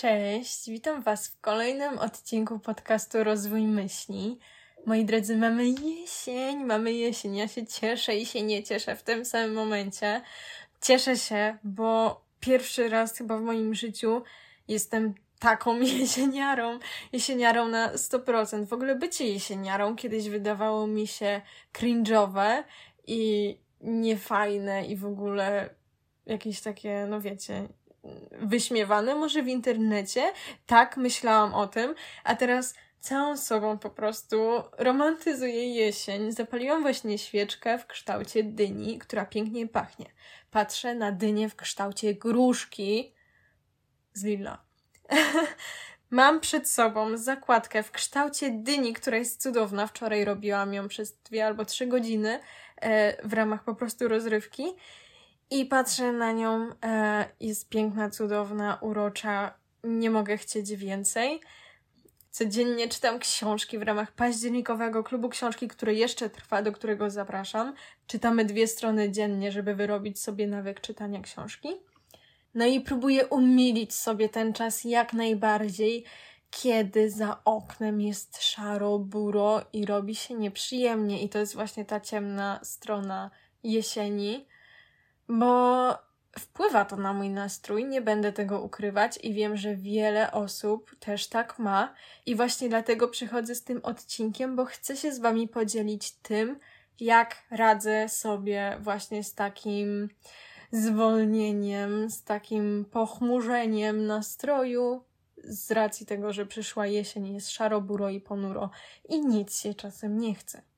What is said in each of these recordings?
Cześć, witam Was w kolejnym odcinku podcastu Rozwój Myśli. Moi drodzy, mamy jesień, mamy jesień. Ja się cieszę i się nie cieszę w tym samym momencie. Cieszę się, bo pierwszy raz chyba w moim życiu jestem taką jesieniarą. Jesieniarą na 100%. W ogóle bycie jesieniarą kiedyś wydawało mi się cringe'owe i niefajne i w ogóle jakieś takie, no wiecie, wyśmiewane może w internecie. Tak, myślałam o tym, a teraz całą sobą po prostu romantyzuję jesień. Zapaliłam właśnie świeczkę w kształcie dyni, która pięknie pachnie. Patrzę na dynię w kształcie gruszki z lila. Mam przed sobą zakładkę w kształcie dyni, która jest cudowna. Wczoraj robiłam ją przez dwie albo trzy godziny e, w ramach po prostu rozrywki. I patrzę na nią, e, jest piękna, cudowna, urocza. Nie mogę chcieć więcej. Codziennie czytam książki w ramach październikowego klubu książki, który jeszcze trwa, do którego zapraszam. Czytamy dwie strony dziennie, żeby wyrobić sobie nawyk czytania książki. No i próbuję umilić sobie ten czas jak najbardziej, kiedy za oknem jest szaro, buro i robi się nieprzyjemnie. I to jest właśnie ta ciemna strona jesieni bo wpływa to na mój nastrój, nie będę tego ukrywać i wiem, że wiele osób też tak ma i właśnie dlatego przychodzę z tym odcinkiem, bo chcę się z Wami podzielić tym, jak radzę sobie właśnie z takim zwolnieniem, z takim pochmurzeniem nastroju, z racji tego, że przyszła jesień, jest szaro, buro i ponuro i nic się czasem nie chce.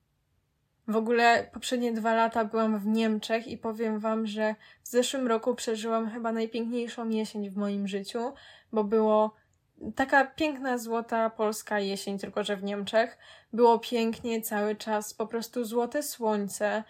W ogóle poprzednie dwa lata byłam w Niemczech i powiem Wam, że w zeszłym roku przeżyłam chyba najpiękniejszą jesień w moim życiu, bo było taka piękna, złota polska jesień, tylko że w Niemczech. Było pięknie cały czas, po prostu złote słońce,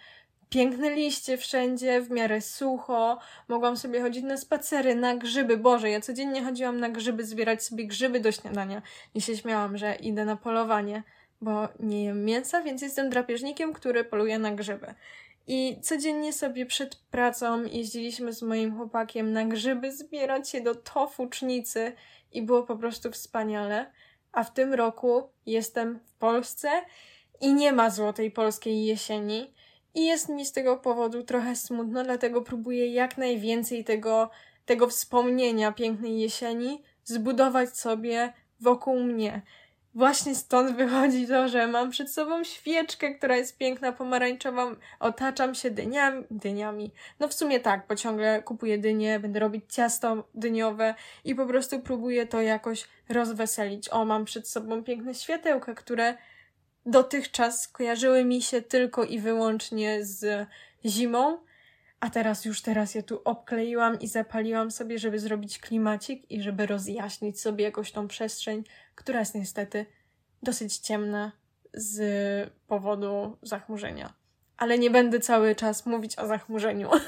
piękne liście wszędzie, w miarę sucho. Mogłam sobie chodzić na spacery, na grzyby. Boże, ja codziennie chodziłam na grzyby, zbierać sobie grzyby do śniadania i się śmiałam, że idę na polowanie bo nie jem mięsa, więc jestem drapieżnikiem, który poluje na grzyby. I codziennie sobie przed pracą jeździliśmy z moim chłopakiem na grzyby, zbierać się do tofucznicy i było po prostu wspaniale. A w tym roku jestem w Polsce i nie ma złotej polskiej jesieni. I jest mi z tego powodu trochę smutno, dlatego próbuję jak najwięcej tego, tego wspomnienia pięknej jesieni zbudować sobie wokół mnie. Właśnie stąd wychodzi to, że mam przed sobą świeczkę, która jest piękna, pomarańczowa, otaczam się dyniami, dyniami. No w sumie tak, bo ciągle kupuję dynie, będę robić ciasto dyniowe i po prostu próbuję to jakoś rozweselić. O, mam przed sobą piękne światełka, które dotychczas kojarzyły mi się tylko i wyłącznie z zimą, a teraz już teraz je tu obkleiłam i zapaliłam sobie, żeby zrobić klimacik i żeby rozjaśnić sobie jakoś tą przestrzeń, która jest niestety dosyć ciemna z powodu zachmurzenia. Ale nie będę cały czas mówić o zachmurzeniu.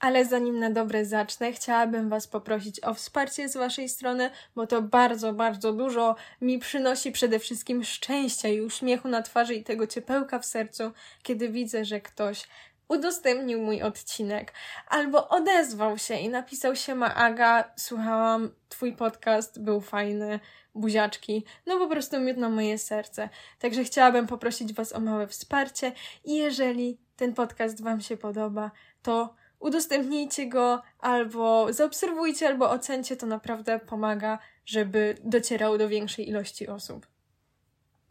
Ale zanim na dobre zacznę, chciałabym Was poprosić o wsparcie z Waszej strony, bo to bardzo, bardzo dużo mi przynosi przede wszystkim szczęścia i uśmiechu na twarzy i tego ciepełka w sercu, kiedy widzę, że ktoś udostępnił mój odcinek, albo odezwał się i napisał się ma Aga, słuchałam twój podcast, był fajny, buziaczki, no po prostu miód na moje serce. Także chciałabym poprosić Was o małe wsparcie i jeżeli ten podcast Wam się podoba, to udostępnijcie go albo zaobserwujcie, albo ocencie, to naprawdę pomaga, żeby docierał do większej ilości osób.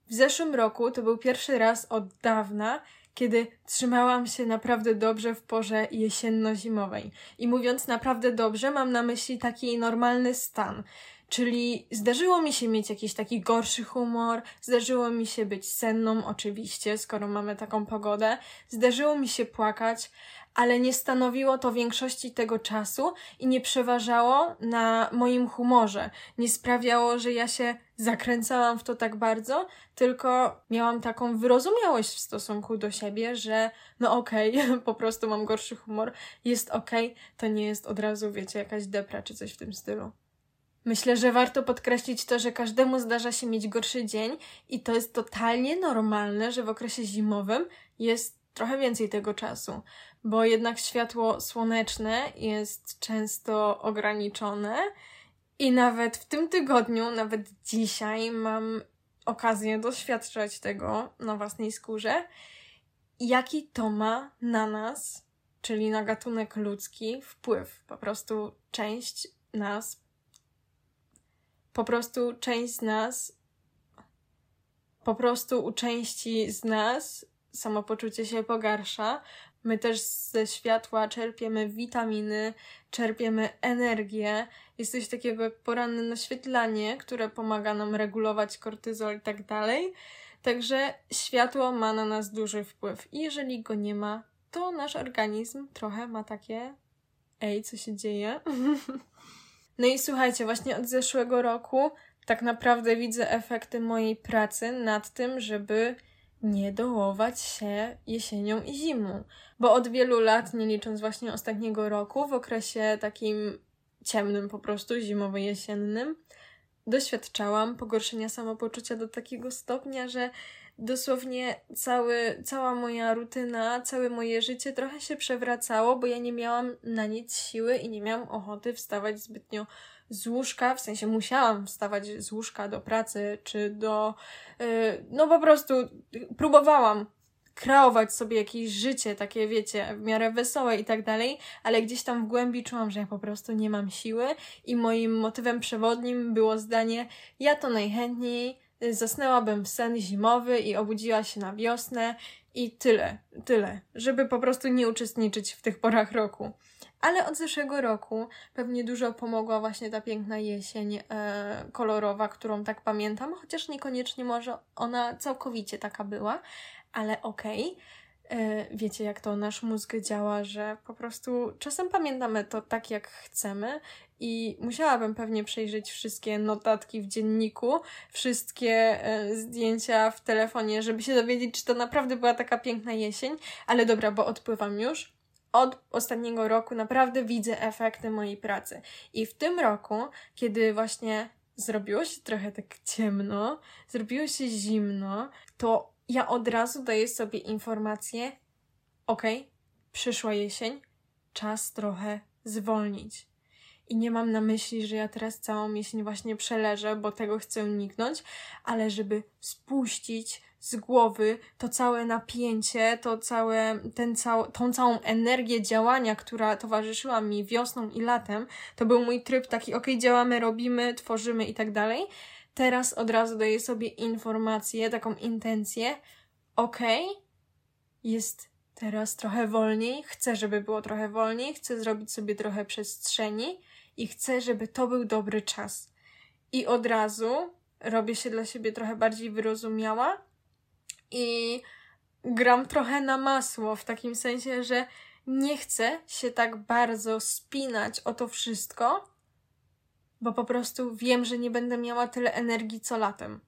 W zeszłym roku to był pierwszy raz od dawna, kiedy trzymałam się naprawdę dobrze w porze jesienno-zimowej. I mówiąc naprawdę dobrze, mam na myśli taki normalny stan. Czyli zdarzyło mi się mieć jakiś taki gorszy humor, zdarzyło mi się być senną, oczywiście, skoro mamy taką pogodę, zdarzyło mi się płakać, ale nie stanowiło to większości tego czasu i nie przeważało na moim humorze. Nie sprawiało, że ja się zakręcałam w to tak bardzo, tylko miałam taką wyrozumiałość w stosunku do siebie, że no okej, okay, po prostu mam gorszy humor, jest okej, okay, to nie jest od razu, wiecie, jakaś depra czy coś w tym stylu. Myślę, że warto podkreślić to, że każdemu zdarza się mieć gorszy dzień i to jest totalnie normalne, że w okresie zimowym jest trochę więcej tego czasu, bo jednak światło słoneczne jest często ograniczone I nawet w tym tygodniu, nawet dzisiaj mam okazję doświadczać tego na własnej skórze, jaki to ma na nas, czyli na gatunek ludzki, wpływ. Po prostu część nas, po prostu część z nas, po prostu u części z nas samopoczucie się pogarsza. My też ze światła czerpiemy witaminy, czerpiemy energię. Jest coś takiego jak poranne naświetlanie, które pomaga nam regulować kortyzol i tak dalej. Także światło ma na nas duży wpływ. I jeżeli go nie ma, to nasz organizm trochę ma takie ej, co się dzieje? no i słuchajcie, właśnie od zeszłego roku tak naprawdę widzę efekty mojej pracy nad tym, żeby nie dołować się jesienią i zimą. Bo od wielu lat, nie licząc właśnie ostatniego roku, w okresie takim ciemnym po prostu, zimowo-jesiennym, doświadczałam pogorszenia samopoczucia do takiego stopnia, że dosłownie cały, cała moja rutyna, całe moje życie trochę się przewracało, bo ja nie miałam na nic siły i nie miałam ochoty wstawać zbytnio z łóżka, w sensie musiałam wstawać z łóżka do pracy, czy do. Yy, no po prostu próbowałam kreować sobie jakieś życie, takie wiecie, w miarę wesołe i tak dalej, ale gdzieś tam w głębi czułam, że ja po prostu nie mam siły i moim motywem przewodnim było zdanie: Ja to najchętniej zasnęłabym w sen zimowy i obudziła się na wiosnę i tyle, tyle, żeby po prostu nie uczestniczyć w tych porach roku. Ale od zeszłego roku pewnie dużo pomogła właśnie ta piękna jesień e, kolorowa, którą tak pamiętam, chociaż niekoniecznie może ona całkowicie taka była, ale okej. Okay. E, wiecie, jak to nasz mózg działa, że po prostu czasem pamiętamy to tak, jak chcemy, i musiałabym pewnie przejrzeć wszystkie notatki w dzienniku, wszystkie e, zdjęcia w telefonie, żeby się dowiedzieć, czy to naprawdę była taka piękna jesień. Ale dobra, bo odpływam już od ostatniego roku naprawdę widzę efekty mojej pracy. I w tym roku, kiedy właśnie zrobiło się trochę tak ciemno, zrobiło się zimno, to ja od razu daję sobie informację: OK, przyszła jesień, czas trochę zwolnić. I nie mam na myśli, że ja teraz całą jesień właśnie przeleżę, bo tego chcę uniknąć, ale żeby spuścić z głowy to całe napięcie, to całe, ten cał, tą całą energię działania, która towarzyszyła mi wiosną i latem, to był mój tryb taki, ok, działamy, robimy, tworzymy i tak dalej. Teraz od razu daję sobie informację, taką intencję, ok, jest teraz trochę wolniej, chcę, żeby było trochę wolniej, chcę zrobić sobie trochę przestrzeni i chcę, żeby to był dobry czas. I od razu robię się dla siebie trochę bardziej wyrozumiała i gram trochę na masło, w takim sensie, że nie chcę się tak bardzo spinać o to wszystko, bo po prostu wiem, że nie będę miała tyle energii co latem.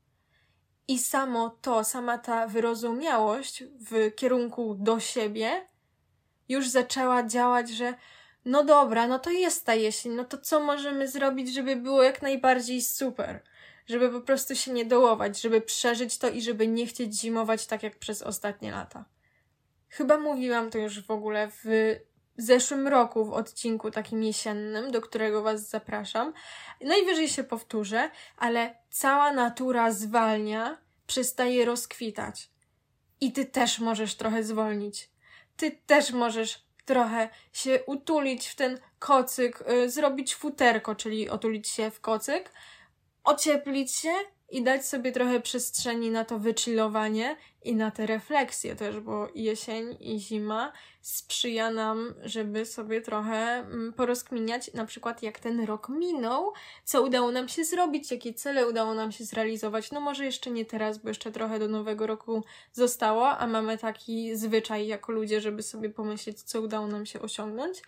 I samo to, sama ta wyrozumiałość w kierunku do siebie już zaczęła działać, że no dobra, no to jest ta jesień, no to co możemy zrobić, żeby było jak najbardziej super? Żeby po prostu się nie dołować, żeby przeżyć to i żeby nie chcieć zimować tak jak przez ostatnie lata. Chyba mówiłam to już w ogóle w zeszłym roku w odcinku takim jesiennym, do którego Was zapraszam. Najwyżej się powtórzę, ale cała natura zwalnia, przestaje rozkwitać. I Ty też możesz trochę zwolnić. Ty też możesz trochę się utulić w ten kocyk, yy, zrobić futerko, czyli otulić się w kocyk, ocieplić się i dać sobie trochę przestrzeni na to wychillowanie i na te refleksje też, bo jesień i zima sprzyja nam, żeby sobie trochę mm, porozkminiać na przykład jak ten rok minął, co udało nam się zrobić, jakie cele udało nam się zrealizować. No może jeszcze nie teraz, bo jeszcze trochę do nowego roku zostało, a mamy taki zwyczaj jako ludzie, żeby sobie pomyśleć, co udało nam się osiągnąć.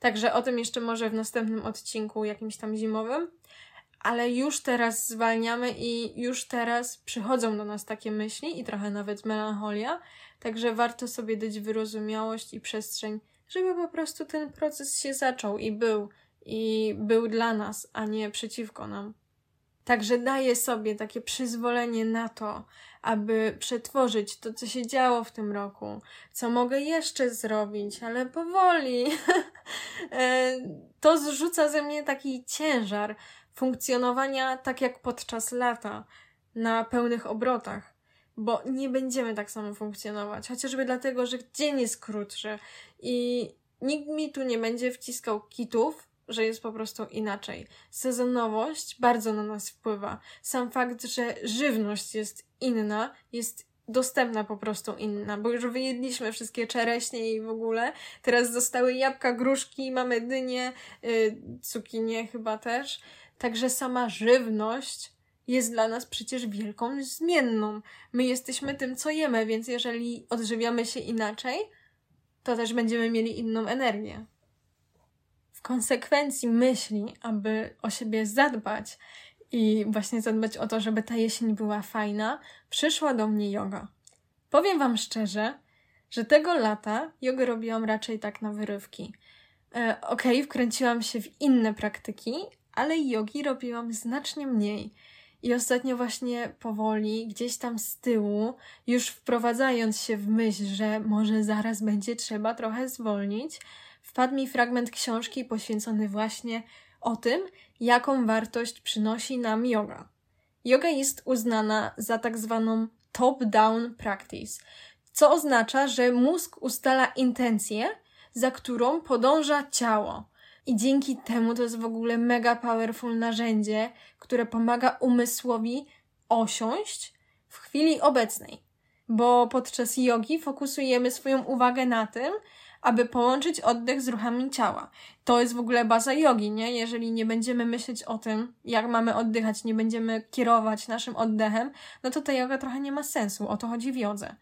Także o tym jeszcze może w następnym odcinku, jakimś tam zimowym ale już teraz zwalniamy i już teraz przychodzą do nas takie myśli i trochę nawet melancholia, także warto sobie dać wyrozumiałość i przestrzeń, żeby po prostu ten proces się zaczął i był, i był dla nas, a nie przeciwko nam. Także daję sobie takie przyzwolenie na to, aby przetworzyć to, co się działo w tym roku, co mogę jeszcze zrobić, ale powoli. e, to zrzuca ze mnie taki ciężar funkcjonowania tak jak podczas lata, na pełnych obrotach, bo nie będziemy tak samo funkcjonować, chociażby dlatego, że dzień jest krótszy i nikt mi tu nie będzie wciskał kitów, że jest po prostu inaczej. Sezonowość bardzo na nas wpływa. Sam fakt, że żywność jest inna, jest dostępna po prostu inna, bo już wyjedliśmy wszystkie czereśnie i w ogóle. Teraz zostały jabłka, gruszki, mamy dynie, yy, cukinie chyba też. Także sama żywność jest dla nas przecież wielką zmienną. My jesteśmy tym, co jemy, więc jeżeli odżywiamy się inaczej, to też będziemy mieli inną energię. W konsekwencji myśli, aby o siebie zadbać i właśnie zadbać o to, żeby ta jesień była fajna, przyszła do mnie yoga. Powiem Wam szczerze, że tego lata jogę robiłam raczej tak na wyrywki. E, Okej, okay, wkręciłam się w inne praktyki, ale jogi robiłam znacznie mniej. I ostatnio właśnie powoli, gdzieś tam z tyłu, już wprowadzając się w myśl, że może zaraz będzie trzeba trochę zwolnić, wpadł mi fragment książki poświęcony właśnie o tym, jaką wartość przynosi nam yoga. Yoga jest uznana za tak zwaną top-down practice, co oznacza, że mózg ustala intencję, za którą podąża ciało. I dzięki temu to jest w ogóle mega powerful narzędzie, które pomaga umysłowi osiąść w chwili obecnej. Bo podczas jogi fokusujemy swoją uwagę na tym, aby połączyć oddech z ruchami ciała. To jest w ogóle baza jogi, nie? Jeżeli nie będziemy myśleć o tym, jak mamy oddychać, nie będziemy kierować naszym oddechem, no to ta yoga trochę nie ma sensu. O to chodzi w jodze.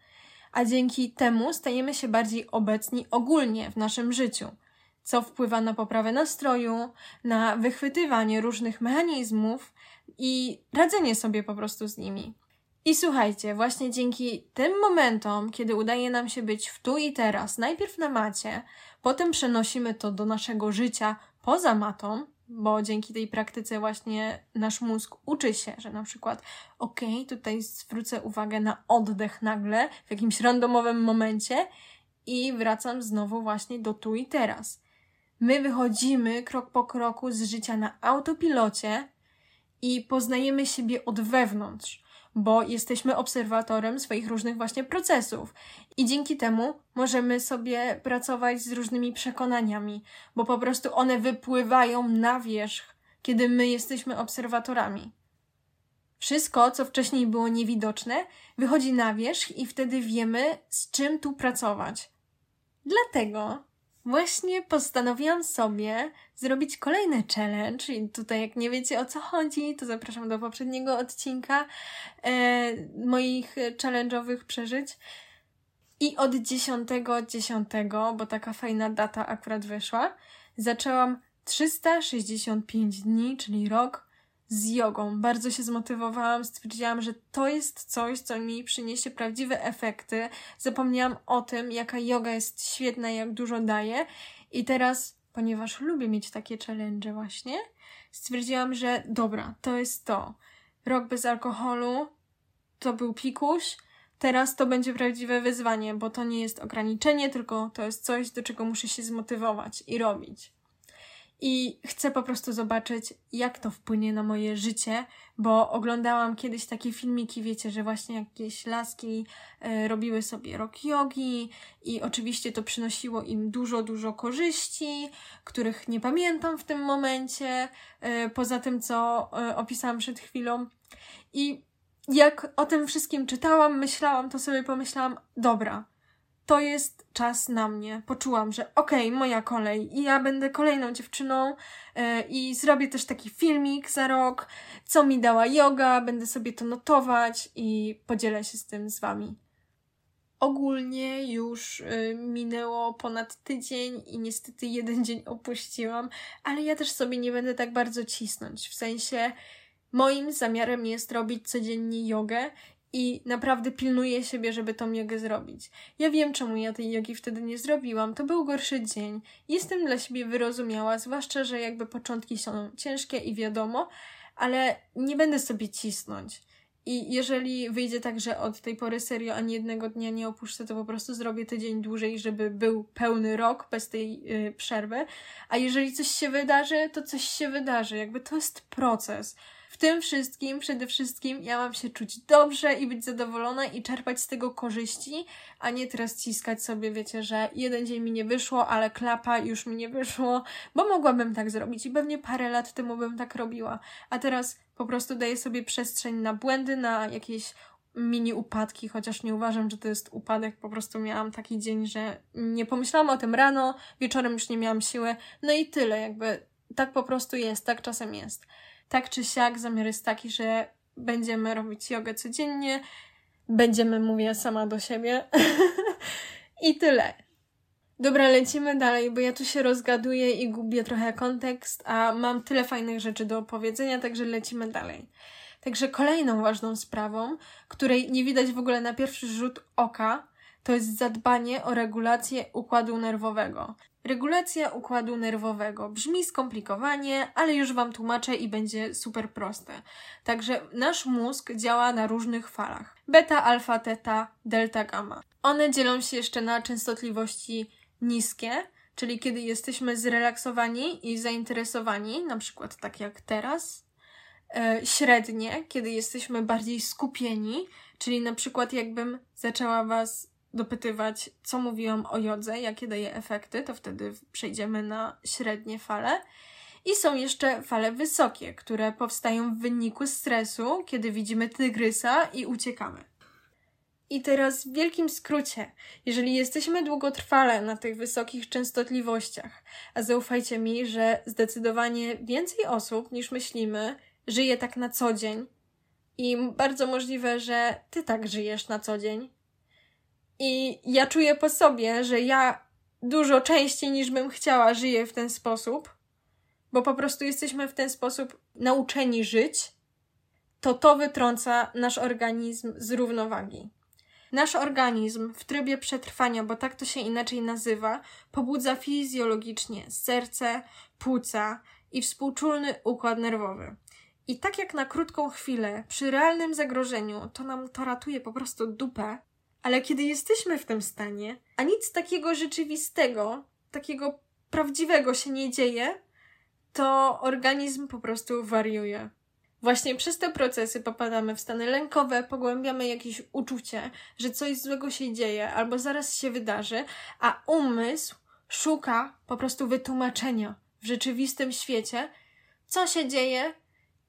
A dzięki temu stajemy się bardziej obecni ogólnie w naszym życiu co wpływa na poprawę nastroju, na wychwytywanie różnych mechanizmów i radzenie sobie po prostu z nimi. I słuchajcie, właśnie dzięki tym momentom, kiedy udaje nam się być w tu i teraz, najpierw na macie, potem przenosimy to do naszego życia poza matą, bo dzięki tej praktyce właśnie nasz mózg uczy się, że na przykład, okej, okay, tutaj zwrócę uwagę na oddech nagle w jakimś randomowym momencie i wracam znowu właśnie do tu i teraz. My wychodzimy krok po kroku z życia na autopilocie i poznajemy siebie od wewnątrz, bo jesteśmy obserwatorem swoich różnych właśnie procesów. I dzięki temu możemy sobie pracować z różnymi przekonaniami, bo po prostu one wypływają na wierzch, kiedy my jesteśmy obserwatorami. Wszystko, co wcześniej było niewidoczne, wychodzi na wierzch i wtedy wiemy, z czym tu pracować. Dlatego Właśnie postanowiłam sobie zrobić kolejny challenge i tutaj jak nie wiecie o co chodzi, to zapraszam do poprzedniego odcinka e, moich challenge'owych przeżyć. I od 10.10, 10, bo taka fajna data akurat wyszła, zaczęłam 365 dni, czyli rok z jogą. Bardzo się zmotywowałam, stwierdziłam, że to jest coś, co mi przyniesie prawdziwe efekty. Zapomniałam o tym, jaka yoga jest świetna, jak dużo daje. I teraz, ponieważ lubię mieć takie challenge właśnie, stwierdziłam, że dobra, to jest to. Rok bez alkoholu to był pikuś. Teraz to będzie prawdziwe wyzwanie, bo to nie jest ograniczenie, tylko to jest coś, do czego muszę się zmotywować i robić. I chcę po prostu zobaczyć, jak to wpłynie na moje życie, bo oglądałam kiedyś takie filmiki, wiecie, że właśnie jakieś laski e, robiły sobie rok jogi i oczywiście to przynosiło im dużo, dużo korzyści, których nie pamiętam w tym momencie, e, poza tym, co e, opisałam przed chwilą. I jak o tym wszystkim czytałam, myślałam, to sobie pomyślałam, dobra, to jest czas na mnie. Poczułam, że okej, okay, moja kolej i ja będę kolejną dziewczyną yy, i zrobię też taki filmik za rok, co mi dała yoga, będę sobie to notować i podzielę się z tym z wami. Ogólnie już y, minęło ponad tydzień i niestety jeden dzień opuściłam, ale ja też sobie nie będę tak bardzo cisnąć. W sensie moim zamiarem jest robić codziennie jogę i naprawdę pilnuję siebie, żeby tą jogę zrobić. Ja wiem, czemu ja tej jogi wtedy nie zrobiłam. To był gorszy dzień. Jestem dla siebie wyrozumiała, zwłaszcza, że jakby początki są ciężkie i wiadomo, ale nie będę sobie cisnąć. I jeżeli wyjdzie tak, że od tej pory serio ani jednego dnia nie opuszczę, to po prostu zrobię tydzień dłużej, żeby był pełny rok bez tej yy, przerwy. A jeżeli coś się wydarzy, to coś się wydarzy. Jakby to jest proces. W tym wszystkim, przede wszystkim, ja mam się czuć dobrze i być zadowolona i czerpać z tego korzyści, a nie teraz ciskać sobie, wiecie, że jeden dzień mi nie wyszło, ale klapa już mi nie wyszło, bo mogłabym tak zrobić i pewnie parę lat temu bym tak robiła. A teraz po prostu daję sobie przestrzeń na błędy, na jakieś mini upadki, chociaż nie uważam, że to jest upadek. Po prostu miałam taki dzień, że nie pomyślałam o tym rano, wieczorem już nie miałam siły. No i tyle, jakby tak po prostu jest, tak czasem jest. Tak czy siak, zamiar jest taki, że będziemy robić jogę codziennie, będziemy, mówię sama do siebie. I tyle. Dobra, lecimy dalej, bo ja tu się rozgaduję i gubię trochę kontekst, a mam tyle fajnych rzeczy do opowiedzenia, także lecimy dalej. Także kolejną ważną sprawą, której nie widać w ogóle na pierwszy rzut oka, to jest zadbanie o regulację układu nerwowego. Regulacja układu nerwowego brzmi skomplikowanie, ale już Wam tłumaczę i będzie super proste. Także nasz mózg działa na różnych falach: beta, alfa, teta, delta, gamma. One dzielą się jeszcze na częstotliwości niskie, czyli kiedy jesteśmy zrelaksowani i zainteresowani, na przykład tak jak teraz, e, średnie, kiedy jesteśmy bardziej skupieni, czyli na przykład jakbym zaczęła Was dopytywać, co mówiłam o jodze, jakie daje efekty, to wtedy przejdziemy na średnie fale. I są jeszcze fale wysokie, które powstają w wyniku stresu, kiedy widzimy tygrysa i uciekamy. I teraz w wielkim skrócie, jeżeli jesteśmy długotrwale na tych wysokich częstotliwościach, a zaufajcie mi, że zdecydowanie więcej osób niż myślimy żyje tak na co dzień, i bardzo możliwe, że ty tak żyjesz na co dzień. I ja czuję po sobie, że ja dużo częściej niż bym chciała żyję w ten sposób, bo po prostu jesteśmy w ten sposób nauczeni żyć, to to wytrąca nasz organizm z równowagi. Nasz organizm w trybie przetrwania, bo tak to się inaczej nazywa, pobudza fizjologicznie serce, płuca i współczulny układ nerwowy. I tak jak na krótką chwilę, przy realnym zagrożeniu, to nam to ratuje po prostu dupę, ale kiedy jesteśmy w tym stanie, a nic takiego rzeczywistego, takiego prawdziwego się nie dzieje, to organizm po prostu wariuje. Właśnie przez te procesy popadamy w stany lękowe, pogłębiamy jakieś uczucie, że coś złego się dzieje albo zaraz się wydarzy, a umysł szuka po prostu wytłumaczenia w rzeczywistym świecie, co się dzieje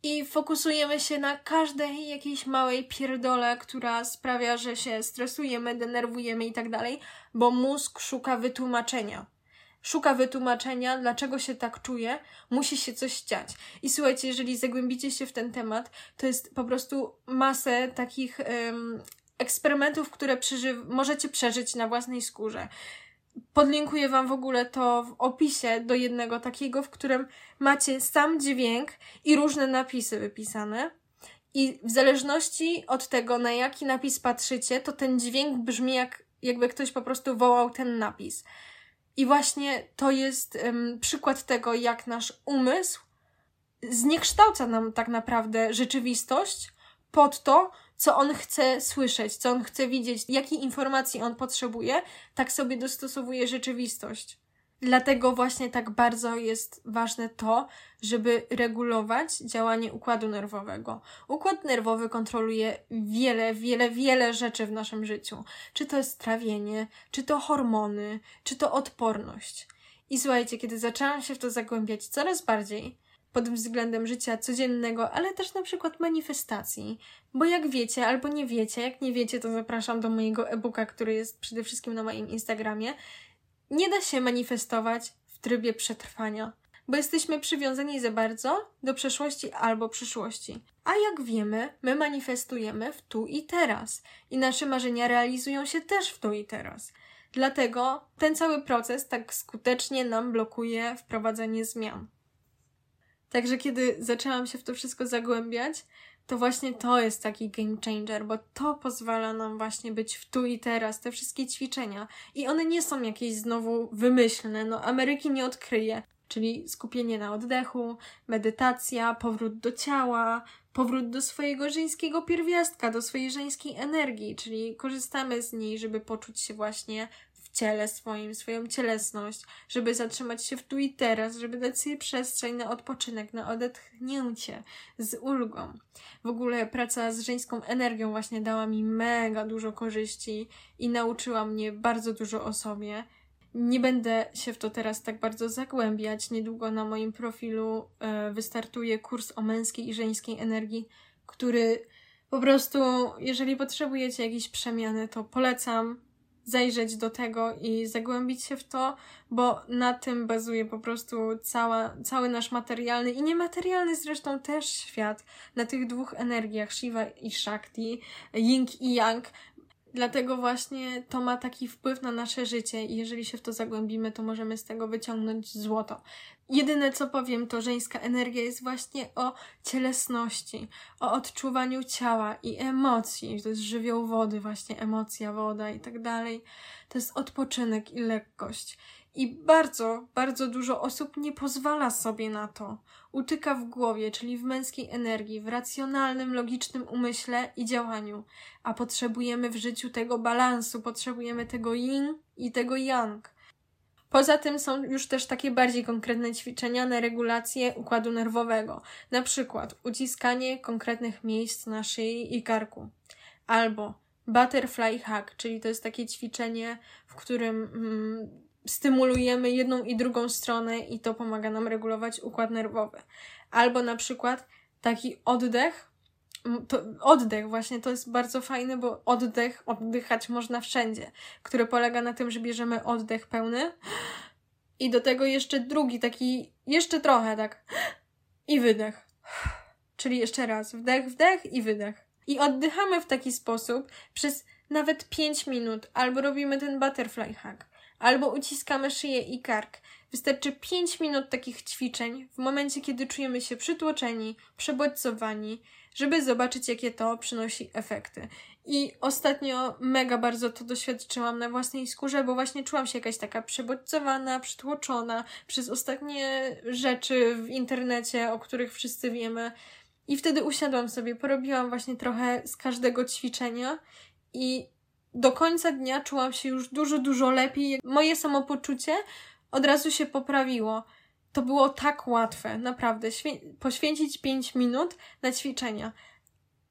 i fokusujemy się na każdej jakiejś małej pierdole, która sprawia, że się stresujemy, denerwujemy i tak dalej, bo mózg szuka wytłumaczenia szuka wytłumaczenia, dlaczego się tak czuje, musi się coś dziać. I słuchajcie, jeżeli zagłębicie się w ten temat, to jest po prostu masę takich um, eksperymentów, które przeży- możecie przeżyć na własnej skórze. Podlinkuję Wam w ogóle to w opisie do jednego takiego, w którym macie sam dźwięk i różne napisy wypisane. I w zależności od tego, na jaki napis patrzycie, to ten dźwięk brzmi jak, jakby ktoś po prostu wołał ten napis. I właśnie to jest um, przykład tego, jak nasz umysł zniekształca nam tak naprawdę rzeczywistość pod to, co on chce słyszeć, co on chce widzieć, jakiej informacji on potrzebuje, tak sobie dostosowuje rzeczywistość. Dlatego właśnie tak bardzo jest ważne to, żeby regulować działanie układu nerwowego. Układ nerwowy kontroluje wiele, wiele, wiele rzeczy w naszym życiu. Czy to jest trawienie, czy to hormony, czy to odporność. I słuchajcie, kiedy zaczęłam się w to zagłębiać coraz bardziej, pod względem życia codziennego, ale też na przykład manifestacji. Bo jak wiecie albo nie wiecie, jak nie wiecie, to zapraszam do mojego e-booka, który jest przede wszystkim na moim Instagramie nie da się manifestować w trybie przetrwania, bo jesteśmy przywiązani za bardzo do przeszłości albo przyszłości. A jak wiemy, my manifestujemy w tu i teraz i nasze marzenia realizują się też w tu i teraz. Dlatego ten cały proces tak skutecznie nam blokuje wprowadzenie zmian. Także kiedy zaczęłam się w to wszystko zagłębiać, to właśnie to jest taki game changer, bo to pozwala nam właśnie być w tu i teraz, te wszystkie ćwiczenia. I one nie są jakieś znowu wymyślne, no Ameryki nie odkryje. czyli skupienie na oddechu, medytacja, powrót do ciała, powrót do swojego żeńskiego pierwiastka, do swojej żeńskiej energii, czyli korzystamy z niej, żeby poczuć się właśnie ciele swoim, swoją cielesność, żeby zatrzymać się w tu i teraz, żeby dać sobie przestrzeń na odpoczynek, na odetchnięcie z ulgą. W ogóle praca z żeńską energią właśnie dała mi mega dużo korzyści i nauczyła mnie bardzo dużo o sobie. Nie będę się w to teraz tak bardzo zagłębiać. Niedługo na moim profilu e, wystartuje kurs o męskiej i żeńskiej energii, który po prostu, jeżeli potrzebujecie jakiejś przemiany, to polecam zajrzeć do tego i zagłębić się w to, bo na tym bazuje po prostu cała, cały nasz materialny i niematerialny zresztą też świat, na tych dwóch energiach, Shiva i Shakti, Yin i Yang. Dlatego właśnie to ma taki wpływ na nasze życie i jeżeli się w to zagłębimy, to możemy z tego wyciągnąć złoto. Jedyne co powiem, to żeńska energia jest właśnie o cielesności, o odczuwaniu ciała i emocji. To jest żywioł wody, właśnie emocja, woda i tak dalej. To jest odpoczynek i lekkość. I bardzo, bardzo dużo osób nie pozwala sobie na to. Utyka w głowie, czyli w męskiej energii, w racjonalnym, logicznym umyśle i działaniu. A potrzebujemy w życiu tego balansu, potrzebujemy tego yin i tego yang. Poza tym są już też takie bardziej konkretne ćwiczenia na regulację układu nerwowego, na przykład uciskanie konkretnych miejsc na szyi i karku, albo butterfly hack, czyli to jest takie ćwiczenie, w którym mm, stymulujemy jedną i drugą stronę i to pomaga nam regulować układ nerwowy. Albo na przykład taki oddech, oddech właśnie to jest bardzo fajne, bo oddech, oddychać można wszędzie, który polega na tym, że bierzemy oddech pełny i do tego jeszcze drugi, taki jeszcze trochę tak i wydech. Czyli jeszcze raz wdech, wdech i wydech. I oddychamy w taki sposób przez nawet 5 minut, albo robimy ten butterfly hack, albo uciskamy szyję i kark. Wystarczy 5 minut takich ćwiczeń w momencie, kiedy czujemy się przytłoczeni, przebodźcowani, żeby zobaczyć, jakie to przynosi efekty. I ostatnio mega bardzo to doświadczyłam na własnej skórze, bo właśnie czułam się jakaś taka przebodźcowana, przytłoczona przez ostatnie rzeczy w internecie, o których wszyscy wiemy. I wtedy usiadłam sobie, porobiłam właśnie trochę z każdego ćwiczenia i do końca dnia czułam się już dużo, dużo lepiej. Moje samopoczucie od razu się poprawiło. To było tak łatwe, naprawdę. poświęcić 5 minut na ćwiczenia.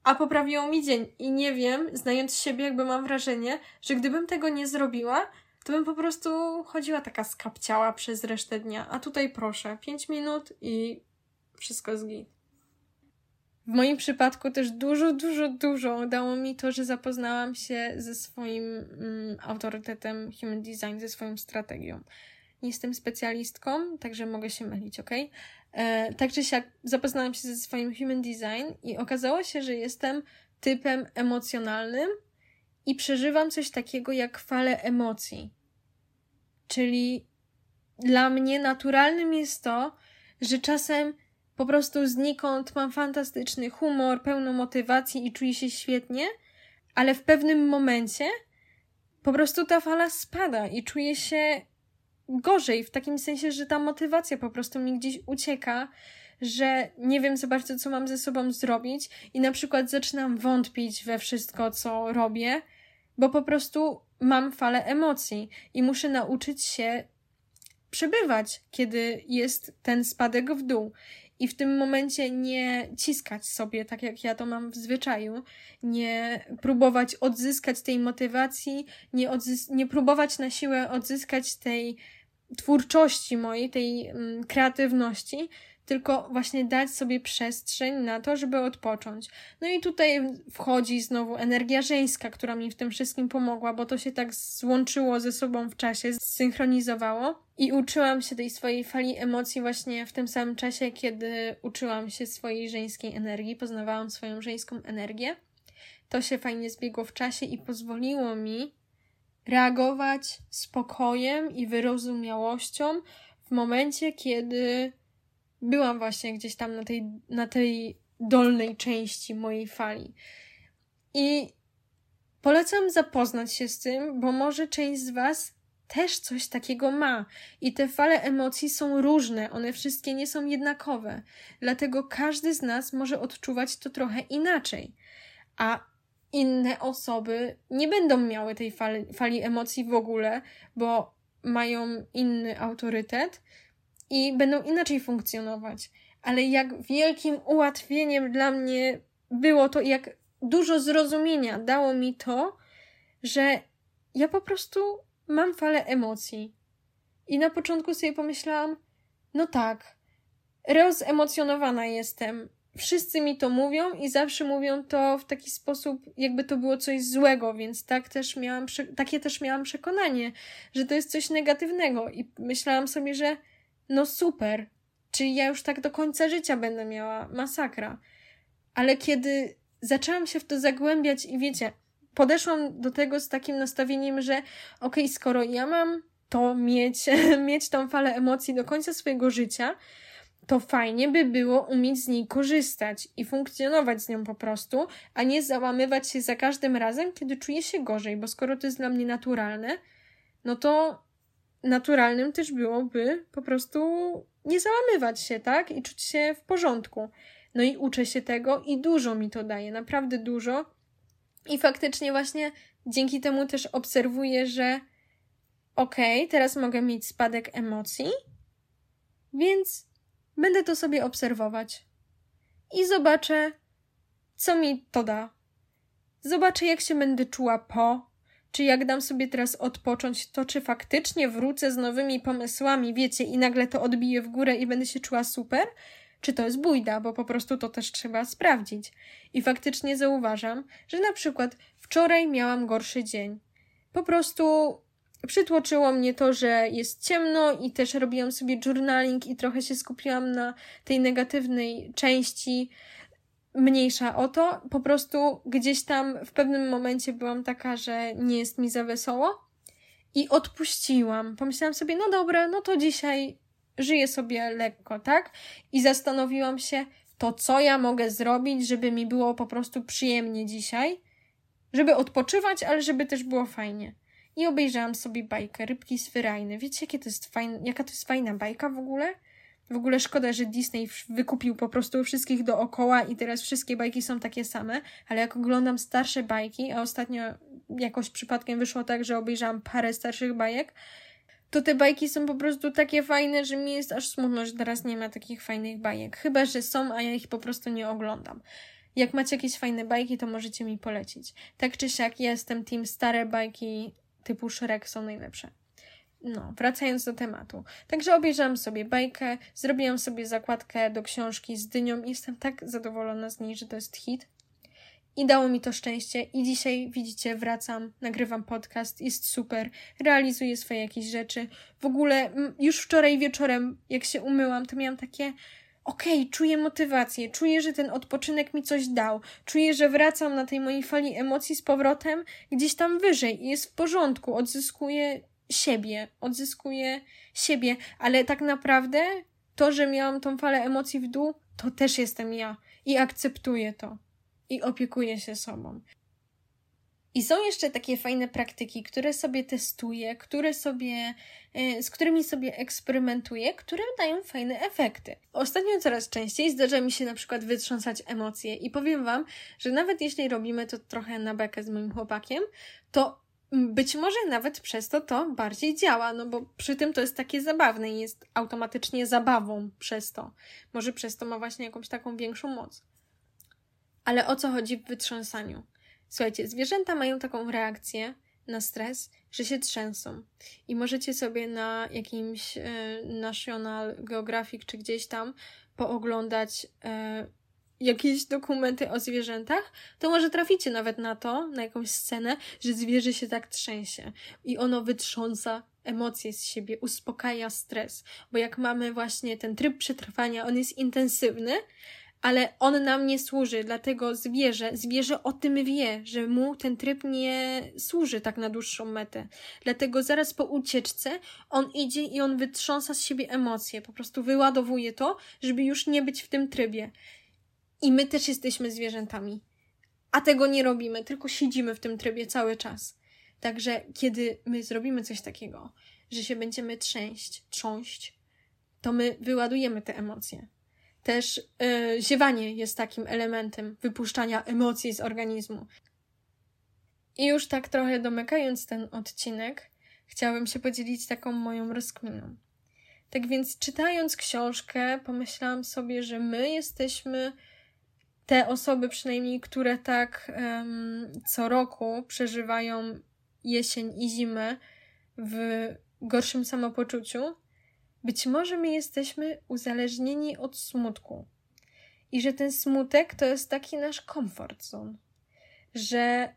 A poprawiło mi dzień. I nie wiem, znając siebie, jakby mam wrażenie, że gdybym tego nie zrobiła, to bym po prostu chodziła taka skapciała przez resztę dnia. A tutaj proszę, 5 minut i wszystko zgit. W moim przypadku też dużo, dużo, dużo dało mi to, że zapoznałam się ze swoim mm, autorytetem Human Design, ze swoją strategią. Nie jestem specjalistką, także mogę się mylić, ok? E, także się zapoznałam się ze swoim Human Design i okazało się, że jestem typem emocjonalnym i przeżywam coś takiego jak falę emocji. Czyli dla mnie naturalnym jest to, że czasem po prostu znikąd mam fantastyczny humor, pełną motywacji i czuję się świetnie, ale w pewnym momencie po prostu ta fala spada i czuję się gorzej, w takim sensie, że ta motywacja po prostu mi gdzieś ucieka, że nie wiem za bardzo, co mam ze sobą zrobić i na przykład zaczynam wątpić we wszystko, co robię, bo po prostu mam falę emocji i muszę nauczyć się przebywać, kiedy jest ten spadek w dół i w tym momencie nie ciskać sobie, tak jak ja to mam w zwyczaju, nie próbować odzyskać tej motywacji, nie, odzys- nie próbować na siłę odzyskać tej twórczości mojej, tej mm, kreatywności, tylko właśnie dać sobie przestrzeń na to, żeby odpocząć. No i tutaj wchodzi znowu energia żeńska, która mi w tym wszystkim pomogła, bo to się tak złączyło ze sobą w czasie, zsynchronizowało. I uczyłam się tej swojej fali emocji właśnie w tym samym czasie, kiedy uczyłam się swojej żeńskiej energii, poznawałam swoją żeńską energię. To się fajnie zbiegło w czasie i pozwoliło mi reagować spokojem i wyrozumiałością w momencie, kiedy byłam właśnie gdzieś tam na tej, na tej dolnej części mojej fali. I polecam zapoznać się z tym, bo może część z Was też coś takiego ma. I te fale emocji są różne, one wszystkie nie są jednakowe. Dlatego każdy z nas może odczuwać to trochę inaczej. A inne osoby nie będą miały tej fali, fali emocji w ogóle, bo mają inny autorytet i będą inaczej funkcjonować. Ale jak wielkim ułatwieniem dla mnie było to, jak dużo zrozumienia dało mi to, że ja po prostu mam falę emocji. I na początku sobie pomyślałam, no tak, rozemocjonowana jestem. Wszyscy mi to mówią i zawsze mówią to w taki sposób, jakby to było coś złego, więc tak też miałam, takie też miałam przekonanie, że to jest coś negatywnego. I myślałam sobie, że no super, czyli ja już tak do końca życia będę miała masakra. Ale kiedy zaczęłam się w to zagłębiać i wiecie, podeszłam do tego z takim nastawieniem, że okej, okay, skoro ja mam to mieć, mieć tą falę emocji do końca swojego życia, to fajnie by było umieć z niej korzystać i funkcjonować z nią po prostu, a nie załamywać się za każdym razem, kiedy czuję się gorzej, bo skoro to jest dla mnie naturalne, no to naturalnym też byłoby po prostu nie załamywać się, tak? I czuć się w porządku. No i uczę się tego i dużo mi to daje, naprawdę dużo. I faktycznie właśnie dzięki temu też obserwuję, że okej, okay, teraz mogę mieć spadek emocji, więc będę to sobie obserwować. I zobaczę, co mi to da. Zobaczę, jak się będę czuła po, czy jak dam sobie teraz odpocząć, to czy faktycznie wrócę z nowymi pomysłami, wiecie, i nagle to odbiję w górę i będę się czuła super, czy to jest bójda, bo po prostu to też trzeba sprawdzić. I faktycznie zauważam, że na przykład wczoraj miałam gorszy dzień. Po prostu przytłoczyło mnie to, że jest ciemno i też robiłam sobie journaling i trochę się skupiłam na tej negatywnej części. Mniejsza o to, po prostu gdzieś tam w pewnym momencie byłam taka, że nie jest mi za wesoło i odpuściłam. Pomyślałam sobie, no dobra, no to dzisiaj żyję sobie lekko, tak? I zastanowiłam się, to co ja mogę zrobić, żeby mi było po prostu przyjemnie dzisiaj, żeby odpoczywać, ale żeby też było fajnie. I obejrzałam sobie bajkę Rybki Sfyrajne. Wiecie, jakie to jest fajne, jaka to jest fajna bajka w ogóle? W ogóle szkoda, że Disney wykupił po prostu wszystkich dookoła i teraz wszystkie bajki są takie same, ale jak oglądam starsze bajki, a ostatnio jakoś przypadkiem wyszło tak, że obejrzałam parę starszych bajek, to te bajki są po prostu takie fajne, że mi jest aż smutno, że teraz nie ma takich fajnych bajek. Chyba, że są, a ja ich po prostu nie oglądam. Jak macie jakieś fajne bajki, to możecie mi polecić. Tak czy siak, jestem team stare bajki typu Shrek są najlepsze. No, wracając do tematu. Także obejrzałam sobie bajkę, zrobiłam sobie zakładkę do książki z dynią i jestem tak zadowolona z niej, że to jest hit. I dało mi to szczęście. I dzisiaj, widzicie, wracam, nagrywam podcast, jest super, realizuję swoje jakieś rzeczy. W ogóle już wczoraj wieczorem, jak się umyłam, to miałam takie okej, okay, czuję motywację, czuję, że ten odpoczynek mi coś dał, czuję, że wracam na tej mojej fali emocji z powrotem gdzieś tam wyżej i jest w porządku, odzyskuję siebie, odzyskuję siebie, ale tak naprawdę to, że miałam tą falę emocji w dół, to też jestem ja i akceptuję to i opiekuję się sobą. I są jeszcze takie fajne praktyki, które sobie testuję, które sobie, e, z którymi sobie eksperymentuję, które dają fajne efekty. Ostatnio coraz częściej zdarza mi się na przykład wytrząsać emocje i powiem Wam, że nawet jeśli robimy to trochę na bekę z moim chłopakiem, to być może nawet przez to to bardziej działa, no bo przy tym to jest takie zabawne i jest automatycznie zabawą przez to. Może przez to ma właśnie jakąś taką większą moc. Ale o co chodzi w wytrząsaniu? Słuchajcie, zwierzęta mają taką reakcję na stres, że się trzęsą. I możecie sobie na jakimś e, National Geographic czy gdzieś tam pooglądać e, jakieś dokumenty o zwierzętach, to może traficie nawet na to, na jakąś scenę, że zwierzę się tak trzęsie i ono wytrząsa emocje z siebie, uspokaja stres. Bo jak mamy właśnie ten tryb przetrwania, on jest intensywny, ale on nam nie służy, dlatego zwierzę, zwierzę o tym wie, że mu ten tryb nie służy tak na dłuższą metę. Dlatego zaraz po ucieczce on idzie i on wytrząsa z siebie emocje, po prostu wyładowuje to, żeby już nie być w tym trybie. I my też jesteśmy zwierzętami. A tego nie robimy, tylko siedzimy w tym trybie cały czas. Także kiedy my zrobimy coś takiego, że się będziemy trzęść, trząść, to my wyładujemy te emocje. Też yy, ziewanie jest takim elementem wypuszczania emocji z organizmu. I już tak trochę domykając ten odcinek, chciałabym się podzielić taką moją rozkminą. Tak więc, czytając książkę, pomyślałam sobie, że my jesteśmy te osoby, przynajmniej, które tak um, co roku przeżywają jesień i zimę w gorszym samopoczuciu. Być może my jesteśmy uzależnieni od smutku. I że ten smutek to jest taki nasz komfort zone. Że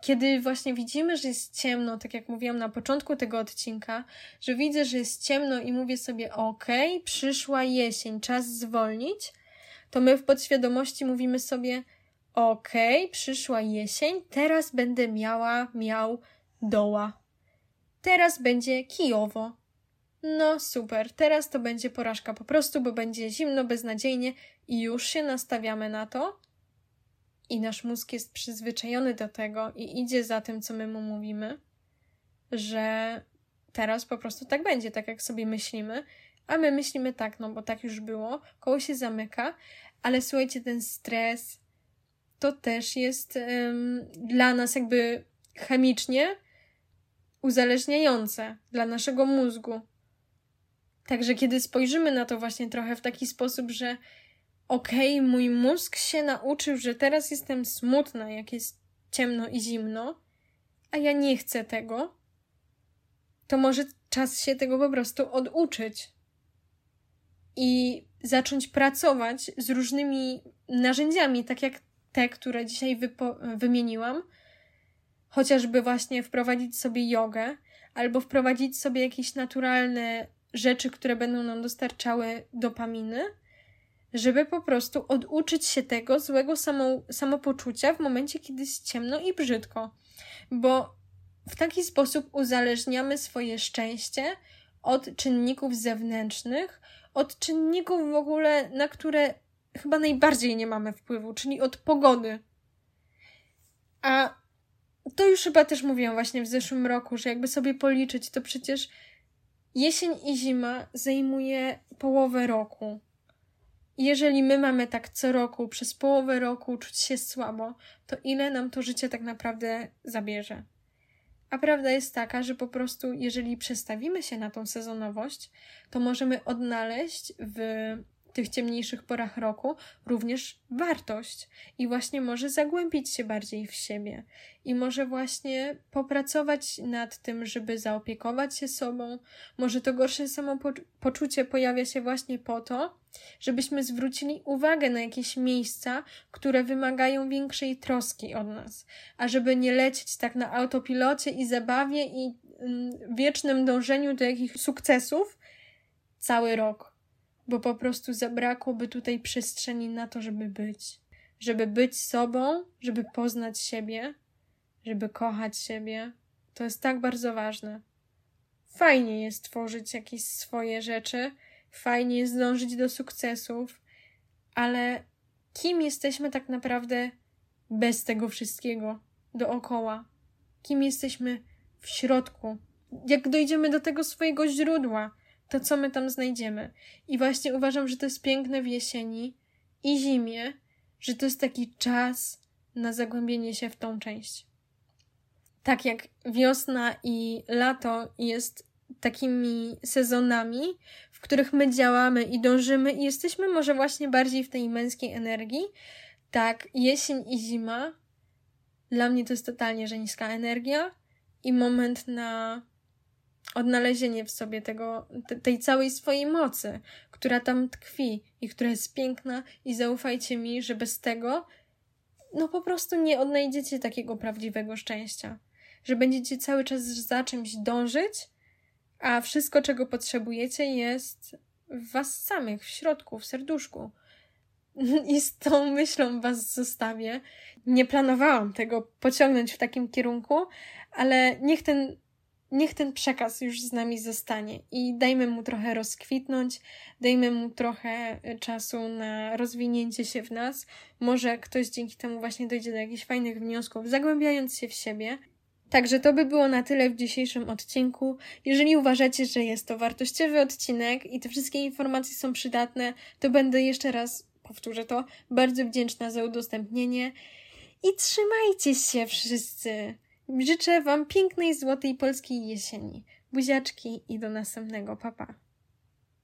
kiedy właśnie widzimy, że jest ciemno, tak jak mówiłam na początku tego odcinka, że widzę, że jest ciemno i mówię sobie, okay, przyszła jesień, czas zwolnić, to my w podświadomości mówimy sobie, okay, przyszła jesień, teraz będę miała, miał doła. Teraz będzie kijowo. No super, teraz to będzie porażka po prostu, bo będzie zimno, beznadziejnie i już się nastawiamy na to, i nasz mózg jest przyzwyczajony do tego i idzie za tym, co my mu mówimy, że teraz po prostu tak będzie, tak jak sobie myślimy, a my myślimy tak, no bo tak już było, koło się zamyka, ale słuchajcie, ten stres to też jest um, dla nas jakby chemicznie uzależniające dla naszego mózgu. Także kiedy spojrzymy na to właśnie trochę w taki sposób, że okej, okay, mój mózg się nauczył, że teraz jestem smutna, jak jest ciemno i zimno, a ja nie chcę tego, to może czas się tego po prostu oduczyć i zacząć pracować z różnymi narzędziami, tak jak te, które dzisiaj wymieniłam, chociażby właśnie wprowadzić sobie jogę, albo wprowadzić sobie jakieś naturalne rzeczy, które będą nam dostarczały dopaminy żeby po prostu oduczyć się tego złego samo, samopoczucia w momencie, kiedy jest ciemno i brzydko. Bo w taki sposób uzależniamy swoje szczęście od czynników zewnętrznych, od czynników w ogóle, na które chyba najbardziej nie mamy wpływu, czyli od pogody. A to już chyba też mówiłam właśnie w zeszłym roku, że jakby sobie policzyć, to przecież jesień i zima zajmuje połowę roku jeżeli my mamy tak co roku, przez połowę roku czuć się słabo, to ile nam to życie tak naprawdę zabierze? A prawda jest taka, że po prostu, jeżeli przestawimy się na tą sezonowość, to możemy odnaleźć w tych ciemniejszych porach roku również wartość i właśnie może zagłębić się bardziej w siebie i może właśnie popracować nad tym, żeby zaopiekować się sobą. Może to gorsze samopoczucie pojawia się właśnie po to, żebyśmy zwrócili uwagę na jakieś miejsca, które wymagają większej troski od nas, a żeby nie lecieć tak na autopilocie i zabawie i mm, wiecznym dążeniu do jakichś sukcesów cały rok bo po prostu zabrakłoby tutaj przestrzeni na to, żeby być. Żeby być sobą, żeby poznać siebie, żeby kochać siebie. To jest tak bardzo ważne. Fajnie jest tworzyć jakieś swoje rzeczy, fajnie jest dążyć do sukcesów, ale kim jesteśmy tak naprawdę bez tego wszystkiego dookoła? Kim jesteśmy w środku? Jak dojdziemy do tego swojego źródła? To co my tam znajdziemy. I właśnie uważam, że to jest piękne w jesieni i zimie, że to jest taki czas na zagłębienie się w tą część. Tak jak wiosna i lato jest takimi sezonami, w których my działamy i dążymy i jesteśmy może właśnie bardziej w tej męskiej energii, tak jesień i zima dla mnie to jest totalnie żeńska energia i moment na odnalezienie w sobie tego, tej całej swojej mocy, która tam tkwi i która jest piękna i zaufajcie mi, że bez tego no po prostu nie odnajdziecie takiego prawdziwego szczęścia. Że będziecie cały czas za czymś dążyć, a wszystko, czego potrzebujecie, jest w was samych, w środku, w serduszku. I z tą myślą was zostawię. Nie planowałam tego pociągnąć w takim kierunku, ale niech ten niech ten przekaz już z nami zostanie i dajmy mu trochę rozkwitnąć, dajmy mu trochę y, czasu na rozwinięcie się w nas. Może ktoś dzięki temu właśnie dojdzie do jakichś fajnych wniosków, zagłębiając się w siebie. Także to by było na tyle w dzisiejszym odcinku. Jeżeli uważacie, że jest to wartościowy odcinek i te wszystkie informacje są przydatne, to będę jeszcze raz, powtórzę to, bardzo wdzięczna za udostępnienie. I trzymajcie się wszyscy! Życzę Wam pięknej, złotej polskiej jesieni. Buziaczki i do następnego. Papa.